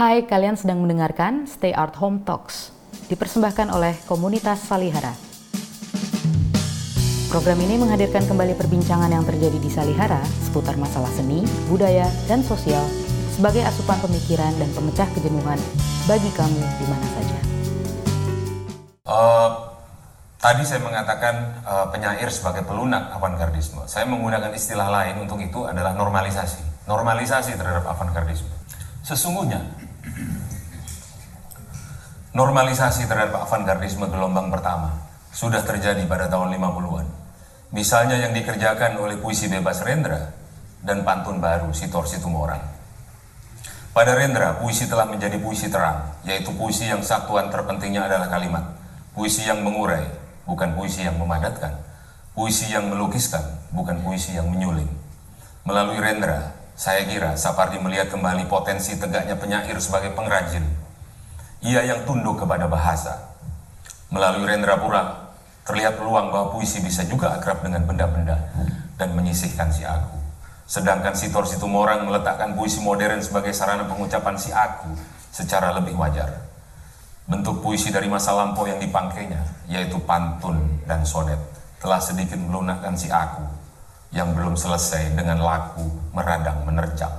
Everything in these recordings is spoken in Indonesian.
Hai, kalian sedang mendengarkan Stay Art Home Talks, dipersembahkan oleh komunitas Salihara. Program ini menghadirkan kembali perbincangan yang terjadi di Salihara seputar masalah seni, budaya, dan sosial sebagai asupan pemikiran dan pemecah kejenuhan bagi kamu di mana saja. Uh, tadi saya mengatakan uh, penyair sebagai pelunak avantgardisme. Saya menggunakan istilah lain untuk itu adalah normalisasi. Normalisasi terhadap avantgardisme. Sesungguhnya normalisasi terhadap avantgardisme gelombang pertama sudah terjadi pada tahun 50-an. Misalnya yang dikerjakan oleh puisi bebas Rendra dan pantun baru Sitor Situmorang. Pada Rendra, puisi telah menjadi puisi terang, yaitu puisi yang satuan terpentingnya adalah kalimat. Puisi yang mengurai, bukan puisi yang memadatkan. Puisi yang melukiskan, bukan puisi yang menyuling. Melalui Rendra, saya kira Sapardi melihat kembali potensi tegaknya penyair sebagai pengrajin. Ia yang tunduk kepada bahasa. Melalui Rendra pula, terlihat peluang bahwa puisi bisa juga akrab dengan benda-benda dan menyisihkan si aku. Sedangkan Sitor Situmorang meletakkan puisi modern sebagai sarana pengucapan si aku secara lebih wajar. Bentuk puisi dari masa lampau yang dipangkainya, yaitu pantun dan sonet, telah sedikit melunakkan si aku yang belum selesai dengan laku meradang menerjang.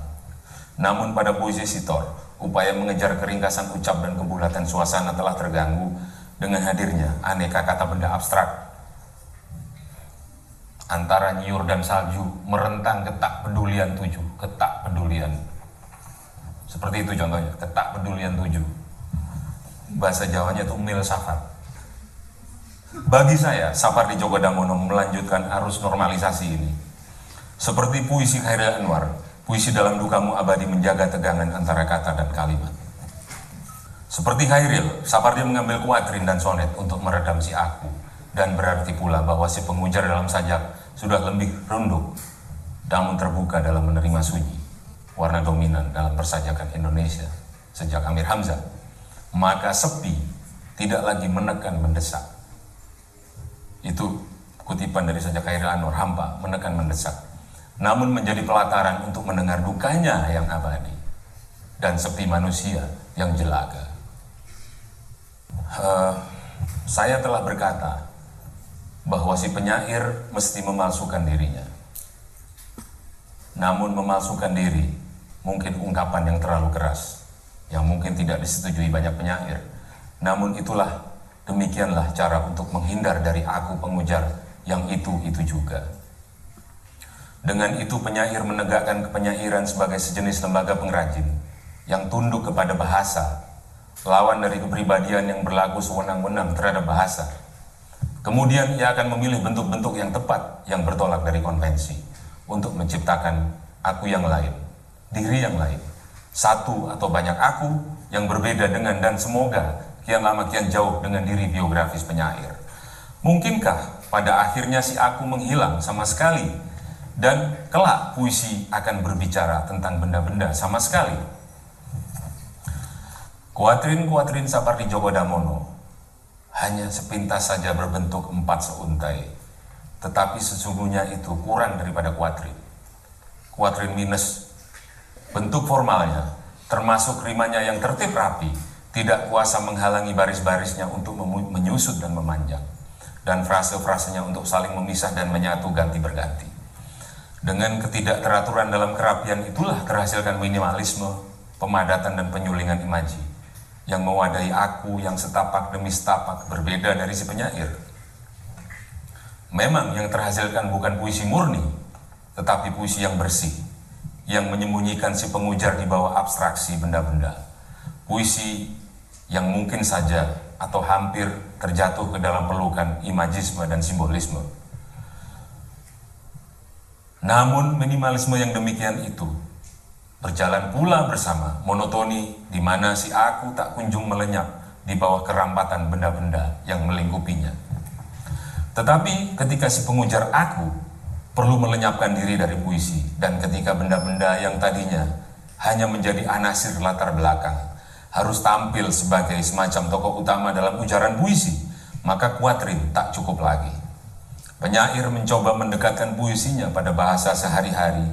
Namun pada puisi Sitor, upaya mengejar keringkasan ucap dan kebulatan suasana telah terganggu dengan hadirnya aneka kata benda abstrak. Antara nyiur dan salju merentang ketak pedulian tujuh ketak pedulian. Seperti itu contohnya ketak pedulian tujuh. Bahasa Jawanya itu mil safar. Bagi saya Safar di Jogodamono melanjutkan arus normalisasi ini seperti puisi Khairil Anwar puisi dalam dukamu abadi menjaga tegangan antara kata dan kalimat seperti Khairil, Sapardi mengambil kuatrin dan sonet untuk meredam si aku dan berarti pula bahwa si pengujar dalam sajak sudah lebih runduk, namun terbuka dalam menerima sunyi, warna dominan dalam persajakan Indonesia sejak Amir Hamzah. Maka sepi tidak lagi menekan mendesak. Itu kutipan dari sajak Khairil Anwar, hampa, menekan mendesak. Namun menjadi pelataran untuk mendengar dukanya yang abadi dan sepi manusia yang jelaga. Uh, saya telah berkata bahwa si penyair mesti memalsukan dirinya. Namun memalsukan diri mungkin ungkapan yang terlalu keras, yang mungkin tidak disetujui banyak penyair. Namun itulah demikianlah cara untuk menghindar dari aku pengujar yang itu-itu juga. Dengan itu penyair menegakkan kepenyairan sebagai sejenis lembaga pengrajin yang tunduk kepada bahasa, lawan dari kepribadian yang berlaku sewenang-wenang terhadap bahasa Kemudian ia akan memilih bentuk-bentuk yang tepat yang bertolak dari konvensi untuk menciptakan aku yang lain, diri yang lain, satu atau banyak aku yang berbeda dengan dan semoga kian lama kian jauh dengan diri biografis penyair. Mungkinkah pada akhirnya si aku menghilang sama sekali dan kelak puisi akan berbicara tentang benda-benda sama sekali? Kuatrin-kuatrin Sapardi Djoko Damono hanya sepintas saja berbentuk empat seuntai, tetapi sesungguhnya itu kurang daripada kuadrin. Kuadrin minus bentuk formalnya, termasuk rimanya yang tertib rapi, tidak kuasa menghalangi baris-barisnya untuk menyusut dan memanjang, dan frase-frasenya untuk saling memisah dan menyatu ganti berganti. Dengan ketidakteraturan dalam kerapian itulah terhasilkan minimalisme, pemadatan dan penyulingan imaji yang mewadai aku yang setapak demi setapak berbeda dari si penyair. Memang yang terhasilkan bukan puisi murni, tetapi puisi yang bersih, yang menyembunyikan si pengujar di bawah abstraksi benda-benda. Puisi yang mungkin saja atau hampir terjatuh ke dalam pelukan imajisme dan simbolisme. Namun minimalisme yang demikian itu Berjalan pula bersama monotoni di mana si aku tak kunjung melenyap di bawah kerampatan benda-benda yang melingkupinya. Tetapi ketika si pengujar aku perlu melenyapkan diri dari puisi dan ketika benda-benda yang tadinya hanya menjadi anasir latar belakang harus tampil sebagai semacam tokoh utama dalam ujaran puisi, maka kuatrin tak cukup lagi. Penyair mencoba mendekatkan puisinya pada bahasa sehari-hari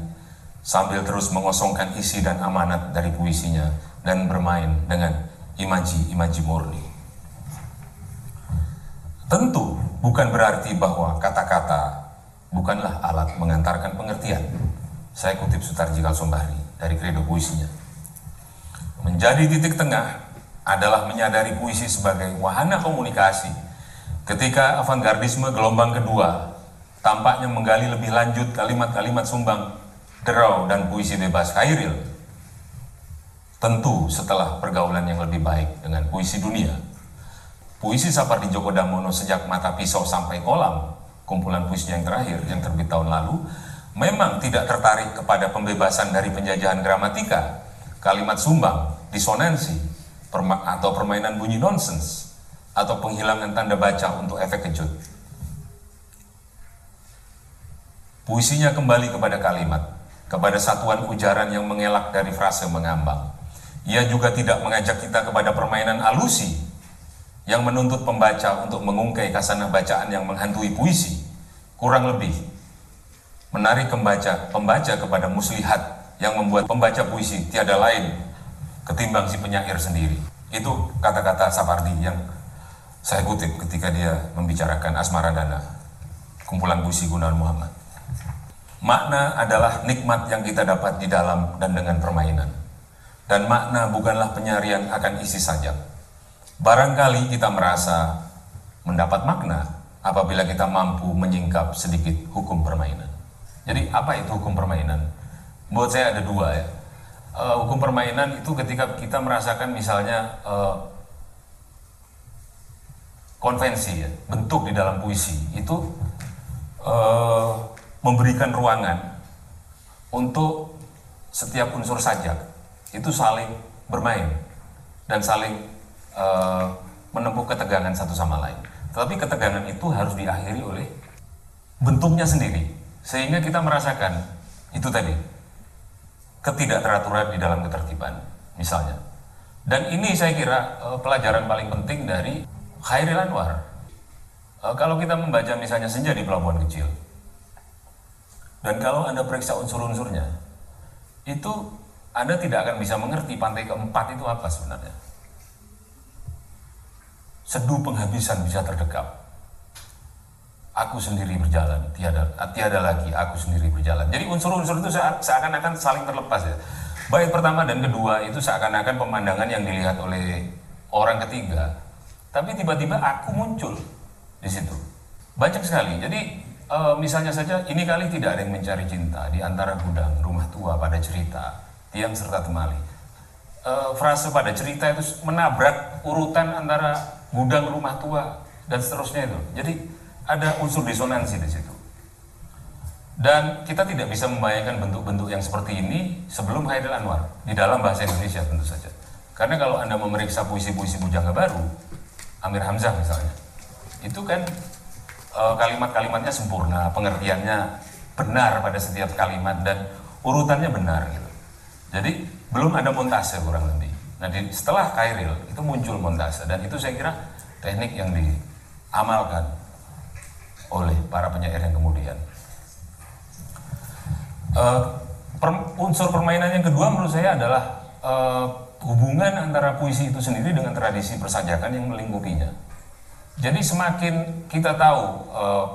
sambil terus mengosongkan isi dan amanat dari puisinya dan bermain dengan imaji-imaji murni. Tentu bukan berarti bahwa kata-kata bukanlah alat mengantarkan pengertian. Saya kutip Sutarji Kalsombari dari kredo puisinya. Menjadi titik tengah adalah menyadari puisi sebagai wahana komunikasi. Ketika avantgardisme gelombang kedua tampaknya menggali lebih lanjut kalimat-kalimat sumbang, derau, dan puisi bebas Khairil. Tentu setelah pergaulan yang lebih baik dengan puisi dunia, Puisi Sapardi Djoko Damono sejak Mata Pisau sampai Kolam, kumpulan puisi yang terakhir yang terbit tahun lalu, memang tidak tertarik kepada pembebasan dari penjajahan gramatika, kalimat sumbang, disonansi, atau permainan bunyi nonsens, atau penghilangan tanda baca untuk efek kejut. Puisinya kembali kepada kalimat, kepada satuan ujaran yang mengelak dari frase mengambang. Ia juga tidak mengajak kita kepada permainan alusi yang menuntut pembaca untuk mengungkai kasanah bacaan yang menghantui puisi, kurang lebih menarik pembaca, pembaca kepada muslihat yang membuat pembaca puisi tiada lain ketimbang si penyair sendiri. Itu kata-kata Sapardi yang saya kutip ketika dia membicarakan Asmara Dana, kumpulan puisi Gunawan Muhammad. Makna adalah nikmat yang kita dapat di dalam dan dengan permainan. Dan makna bukanlah penyarian akan isi sajak Barangkali kita merasa mendapat makna apabila kita mampu menyingkap sedikit hukum permainan. Jadi apa itu hukum permainan? Buat saya ada dua ya. Uh, hukum permainan itu ketika kita merasakan misalnya uh, konvensi ya, bentuk di dalam puisi itu uh, memberikan ruangan untuk setiap unsur sajak itu saling bermain dan saling uh, menempuh ketegangan satu sama lain. Tetapi ketegangan itu harus diakhiri oleh bentuknya sendiri. Sehingga kita merasakan itu tadi ketidakteraturan di dalam ketertiban misalnya. Dan ini saya kira uh, pelajaran paling penting dari Khairil Anwar. Uh, kalau kita membaca misalnya senja di pelabuhan kecil, dan kalau Anda periksa unsur-unsurnya, itu Anda tidak akan bisa mengerti pantai keempat itu apa sebenarnya seduh penghabisan bisa terdekap. Aku sendiri berjalan, tiada tiada lagi aku sendiri berjalan. Jadi unsur-unsur itu seakan-akan saling terlepas ya. Baik pertama dan kedua itu seakan-akan pemandangan yang dilihat oleh orang ketiga, tapi tiba-tiba aku muncul di situ. Banyak sekali. Jadi e, misalnya saja ini kali tidak ada yang mencari cinta di antara gudang rumah tua pada cerita tiang serta temali. E, frase pada cerita itu menabrak urutan antara gudang rumah tua dan seterusnya itu. Jadi ada unsur disonansi di situ. Dan kita tidak bisa membayangkan bentuk-bentuk yang seperti ini sebelum Haidil Anwar di dalam bahasa Indonesia tentu saja. Karena kalau Anda memeriksa puisi-puisi Bujangga Baru, Amir Hamzah misalnya, itu kan e, kalimat-kalimatnya sempurna, pengertiannya benar pada setiap kalimat dan urutannya benar gitu. Jadi belum ada montase kurang lebih. Nah di, setelah Kairil itu muncul montase dan itu saya kira teknik yang diamalkan oleh para penyair yang kemudian. Uh, per, unsur permainan yang kedua menurut saya adalah uh, hubungan antara puisi itu sendiri dengan tradisi persajakan yang melingkupinya. Jadi semakin kita tahu uh,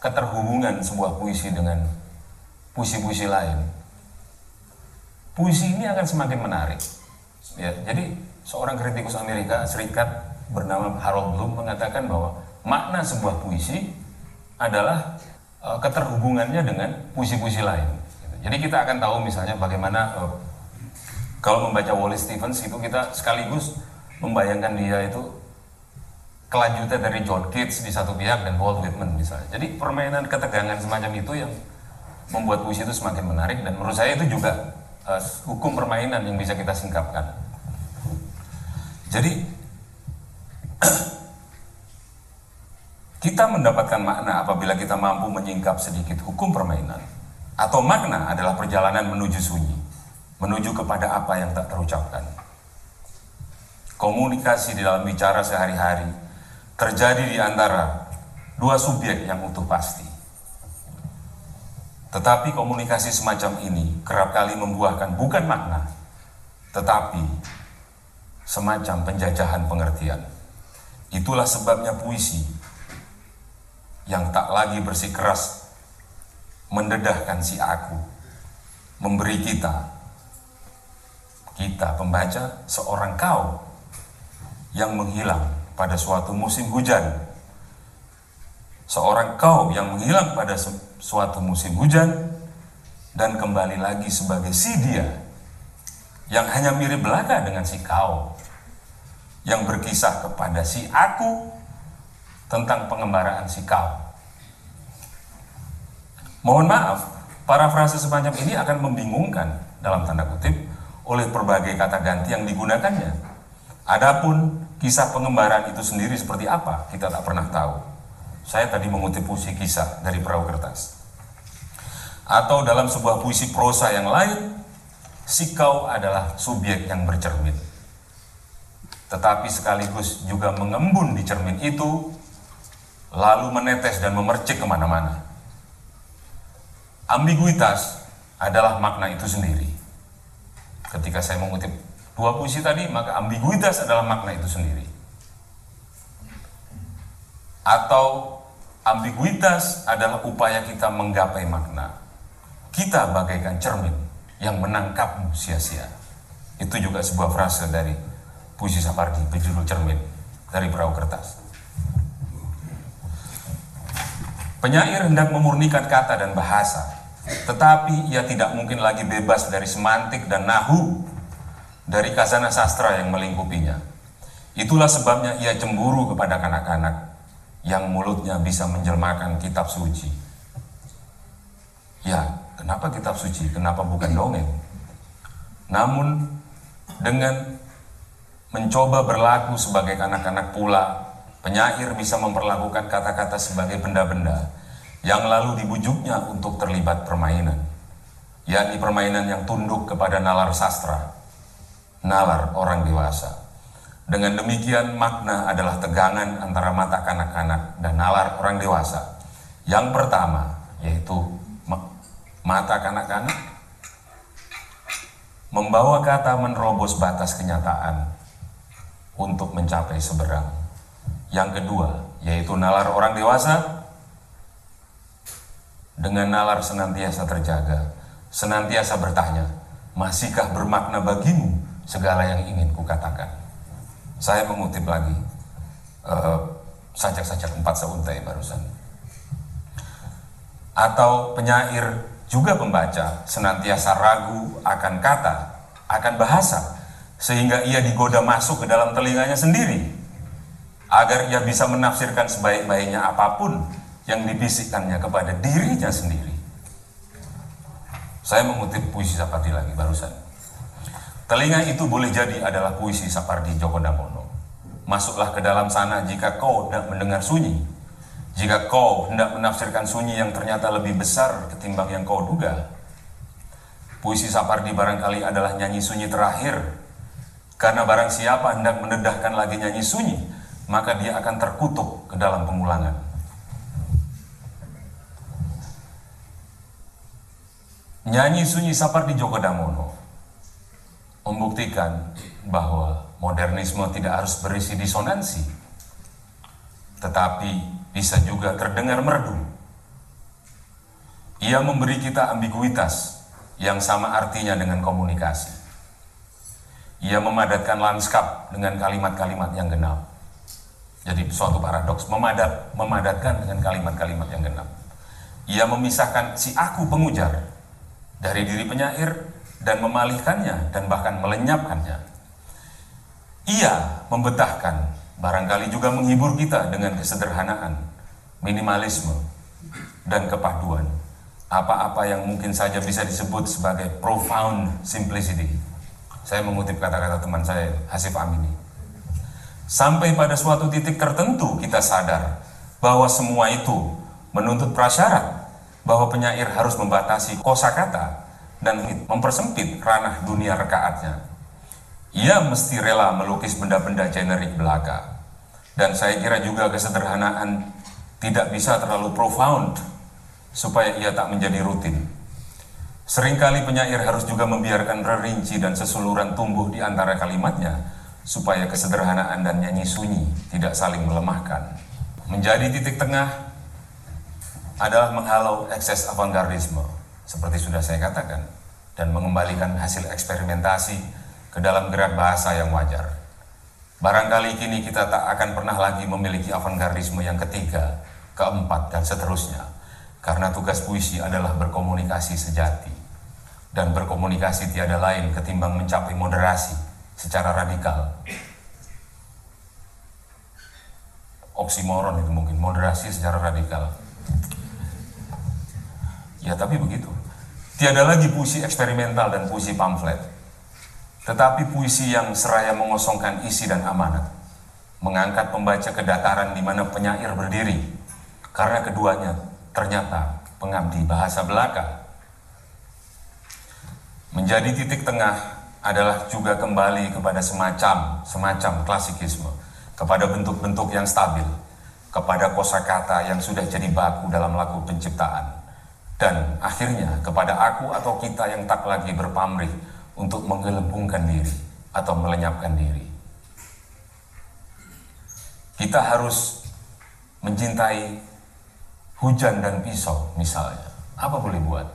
keterhubungan sebuah puisi dengan puisi-puisi lain, puisi ini akan semakin menarik Ya, jadi seorang kritikus Amerika Serikat bernama Harold Bloom mengatakan bahwa makna sebuah puisi adalah uh, keterhubungannya dengan puisi-puisi lain. Jadi kita akan tahu misalnya bagaimana uh, kalau membaca Wallace Stevens itu kita sekaligus membayangkan dia itu kelanjutan dari John Keats di satu pihak dan Walt Whitman misalnya. Jadi permainan ketegangan semacam itu yang membuat puisi itu semakin menarik dan menurut saya itu juga uh, hukum permainan yang bisa kita singkapkan. Jadi kita mendapatkan makna apabila kita mampu menyingkap sedikit hukum permainan atau makna adalah perjalanan menuju sunyi, menuju kepada apa yang tak terucapkan. Komunikasi di dalam bicara sehari-hari terjadi di antara dua subjek yang utuh pasti. Tetapi komunikasi semacam ini kerap kali membuahkan bukan makna, tetapi semacam penjajahan pengertian. Itulah sebabnya puisi yang tak lagi bersikeras mendedahkan si aku, memberi kita, kita pembaca seorang kau yang menghilang pada suatu musim hujan. Seorang kau yang menghilang pada suatu musim hujan dan kembali lagi sebagai si dia yang hanya mirip belaka dengan si kau yang berkisah kepada si aku tentang pengembaraan si kau. Mohon maaf, parafrase semacam ini akan membingungkan dalam tanda kutip oleh berbagai kata ganti yang digunakannya. Adapun kisah pengembaraan itu sendiri seperti apa, kita tak pernah tahu. Saya tadi mengutip puisi kisah dari perahu kertas. Atau dalam sebuah puisi prosa yang lain, si kau adalah subjek yang bercermin tetapi sekaligus juga mengembun di cermin itu, lalu menetes dan memercik ke mana-mana. Ambiguitas adalah makna itu sendiri. Ketika saya mengutip dua puisi tadi, maka ambiguitas adalah makna itu sendiri. Atau ambiguitas adalah upaya kita menggapai makna. Kita bagaikan cermin yang menangkapmu sia-sia. Itu juga sebuah frase dari puisi Sapardi berjudul Cermin dari perahu kertas. Penyair hendak memurnikan kata dan bahasa, tetapi ia tidak mungkin lagi bebas dari semantik dan nahu dari kazana sastra yang melingkupinya. Itulah sebabnya ia cemburu kepada kanak-kanak yang mulutnya bisa menjelmakan kitab suci. Ya, kenapa kitab suci? Kenapa bukan dongeng? Namun dengan mencoba berlaku sebagai kanak-kanak pula, penyair bisa memperlakukan kata-kata sebagai benda-benda yang lalu dibujuknya untuk terlibat permainan, yakni permainan yang tunduk kepada nalar sastra, nalar orang dewasa. Dengan demikian makna adalah tegangan antara mata kanak-kanak dan nalar orang dewasa. Yang pertama yaitu mata kanak-kanak membawa kata menerobos batas kenyataan untuk mencapai seberang. Yang kedua, yaitu nalar orang dewasa dengan nalar senantiasa terjaga, senantiasa bertanya, masihkah bermakna bagimu segala yang ingin kukatakan? Saya mengutip lagi uh, sajak-sajak empat seuntai barusan. Atau penyair juga pembaca senantiasa ragu akan kata, akan bahasa, sehingga ia digoda masuk ke dalam telinganya sendiri agar ia bisa menafsirkan sebaik-baiknya apa pun yang dibisikkannya kepada dirinya sendiri. Saya mengutip puisi Sapardi lagi barusan. Telinga itu boleh jadi adalah puisi Sapardi Djoko Damono. Masuklah ke dalam sana jika kau hendak mendengar sunyi. Jika kau hendak menafsirkan sunyi yang ternyata lebih besar ketimbang yang kau duga. Puisi Sapardi barangkali adalah nyanyi sunyi terakhir karena barang siapa hendak mendedahkan lagi nyanyi sunyi, maka dia akan terkutuk ke dalam pengulangan. Nyanyi sunyi Sapardi Djoko Damono membuktikan bahwa modernisme tidak harus berisi disonansi, tetapi bisa juga terdengar merdu. Ia memberi kita ambiguitas yang sama artinya dengan komunikasi. Ia memadatkan lanskap dengan kalimat-kalimat yang genap. Jadi suatu paradoks, memadat, memadatkan dengan kalimat-kalimat yang genap. Ia memisahkan si aku pengujar dari diri penyair dan memalihkannya dan bahkan melenyapkannya. Ia membetahkan, barangkali juga menghibur kita dengan kesederhanaan, minimalisme, dan kepaduan. Apa-apa yang mungkin saja bisa disebut sebagai profound simplicity saya mengutip kata-kata teman saya, Hasif Amini. Sampai pada suatu titik tertentu kita sadar bahwa semua itu menuntut prasyarat bahwa penyair harus membatasi kosakata dan mempersempit ranah dunia rekaatnya. Ia mesti rela melukis benda-benda generik belaka. Dan saya kira juga kesederhanaan tidak bisa terlalu profound supaya ia tak menjadi rutin. Seringkali penyair harus juga membiarkan rerinci dan sesuluran tumbuh di antara kalimatnya supaya kesederhanaan dan nyanyi sunyi tidak saling melemahkan. Menjadi titik tengah adalah menghalau ekses avantgardisme, seperti sudah saya katakan, dan mengembalikan hasil eksperimentasi ke dalam gerak bahasa yang wajar. Barangkali kini kita tak akan pernah lagi memiliki avantgardisme yang ketiga, keempat, dan seterusnya, karena tugas puisi adalah berkomunikasi sejati. Dan berkomunikasi tiada lain ketimbang mencapai moderasi secara radikal. Oksimoron itu mungkin, moderasi secara radikal. Ya tapi begitu. Tiada lagi puisi eksperimental dan puisi pamflet. Tetapi puisi yang seraya mengosongkan isi dan amanat. Mengangkat pembaca ke dataran di mana penyair berdiri. Karena keduanya ternyata pengabdi bahasa belaka. Menjadi titik tengah adalah juga kembali kepada semacam semacam klasikisme, kepada bentuk-bentuk yang stabil, kepada kosakata yang sudah jadi baku dalam lagu penciptaan, dan akhirnya kepada aku atau kita yang tak lagi berpamrih untuk menggelembungkan diri atau melenyapkan diri. Kita harus mencintai hujan dan pisau misalnya, apa boleh buat?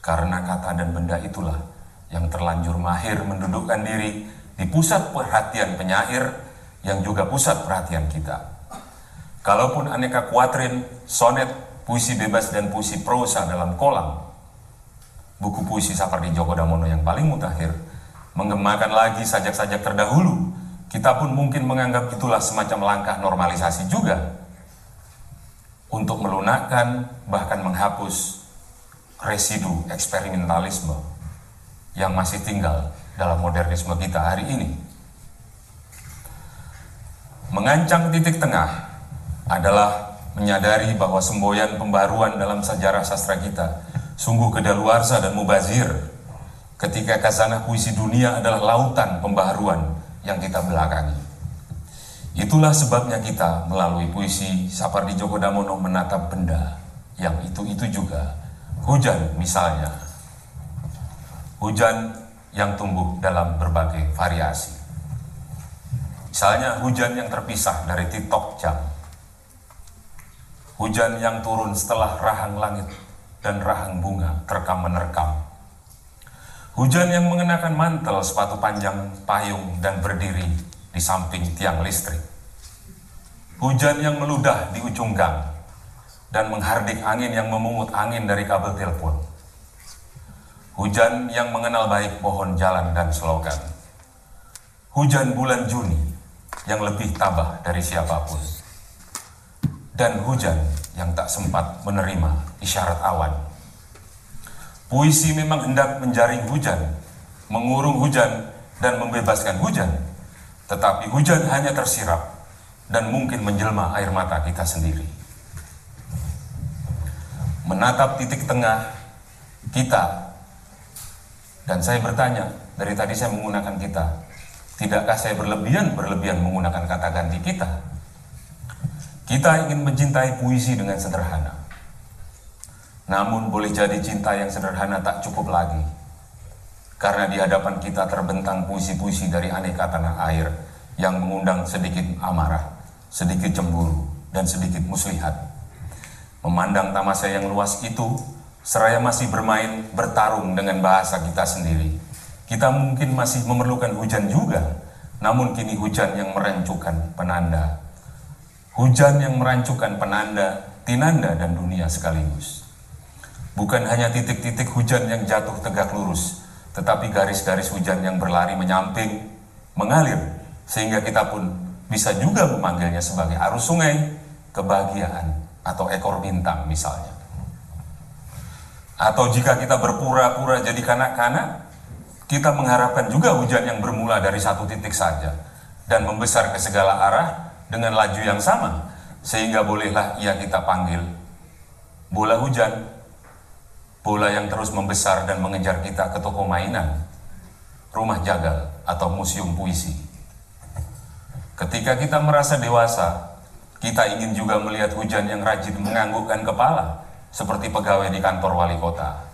Karena kata dan benda itulah yang terlanjur mahir mendudukkan diri di pusat perhatian penyair yang juga pusat perhatian kita. Kalaupun aneka kuatrin, sonet, puisi bebas dan puisi prosa dalam kolam, buku puisi Sapardi Djoko Damono yang paling mutakhir, menggemakan lagi sajak-sajak terdahulu, kita pun mungkin menganggap itulah semacam langkah normalisasi juga untuk melunakkan bahkan menghapus residu eksperimentalisme yang masih tinggal dalam modernisme kita hari ini. Mengancang titik tengah adalah menyadari bahwa semboyan pembaruan dalam sejarah sastra kita sungguh kedaluarsa dan mubazir ketika kazanah puisi dunia adalah lautan pembaharuan yang kita belakangi. Itulah sebabnya kita melalui puisi Sapardi Djoko Damono menatap benda yang itu-itu juga. Hujan misalnya. Hujan yang tumbuh dalam berbagai variasi. Misalnya hujan yang terpisah dari titok jam. Hujan yang turun setelah rahang langit dan rahang bunga terekam menerkam. Hujan yang mengenakan mantel, sepatu panjang, payung, dan berdiri di samping tiang listrik. Hujan yang meludah di ujung gang dan menghardik angin yang memungut angin dari kabel telepon. Hujan yang mengenal baik pohon jalan dan selokan. Hujan bulan Juni yang lebih tabah dari siapa pun. Dan hujan yang tak sempat menerima isyarat awan. Puisi memang hendak menjaring hujan, mengurung hujan, dan membebaskan hujan tetapi hujan hanya tersirap dan mungkin menjelma air mata kita sendiri. Menatap titik tengah kita, dan saya bertanya, dari tadi saya menggunakan kita, tidakkah saya berlebihan berlebihan menggunakan kata ganti kita? Kita ingin mencintai puisi dengan sederhana. Namun boleh jadi cinta yang sederhana tak cukup lagi karena di hadapan kita terbentang puisi-puisi dari aneka tanah air yang mengundang sedikit amarah, sedikit cemburu, dan sedikit muslihat. Memandang tamasa yang luas itu, seraya masih bermain bertarung dengan bahasa kita sendiri. Kita mungkin masih memerlukan hujan juga, namun kini hujan yang merancukan penanda. Hujan yang merancukan penanda, tinanda, dan dunia sekaligus. Bukan hanya titik-titik hujan yang jatuh tegak lurus, tetapi garis-garis hujan yang berlari menyamping, mengalir, sehingga kita pun bisa juga memanggilnya sebagai arus sungai, kebahagiaan, atau ekor bintang misalnya. Atau jika kita berpura-pura jadi kanak-kanak, kita mengharapkan juga hujan yang bermula dari satu titik saja dan membesar ke segala arah dengan laju yang sama, sehingga bolehlah ia kita panggil bola hujan bola yang terus membesar dan mengejar kita ke toko mainan, rumah jagal, atau museum puisi. Ketika kita merasa dewasa, kita ingin juga melihat hujan yang rajin menganggukkan kepala, seperti pegawai di kantor wali kota.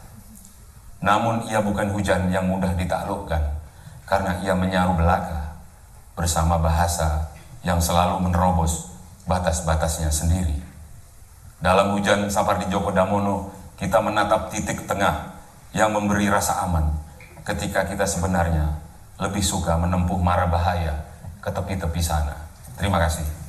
Namun ia bukan hujan yang mudah ditaklukkan, karena ia menyaru belaka bersama bahasa yang selalu menerobos batas-batasnya sendiri. Dalam hujan Sapardi Djoko Damono, kita menatap titik tengah yang memberi rasa aman ketika kita sebenarnya lebih suka menempuh mara bahaya ke tepi-tepi sana. Terima kasih.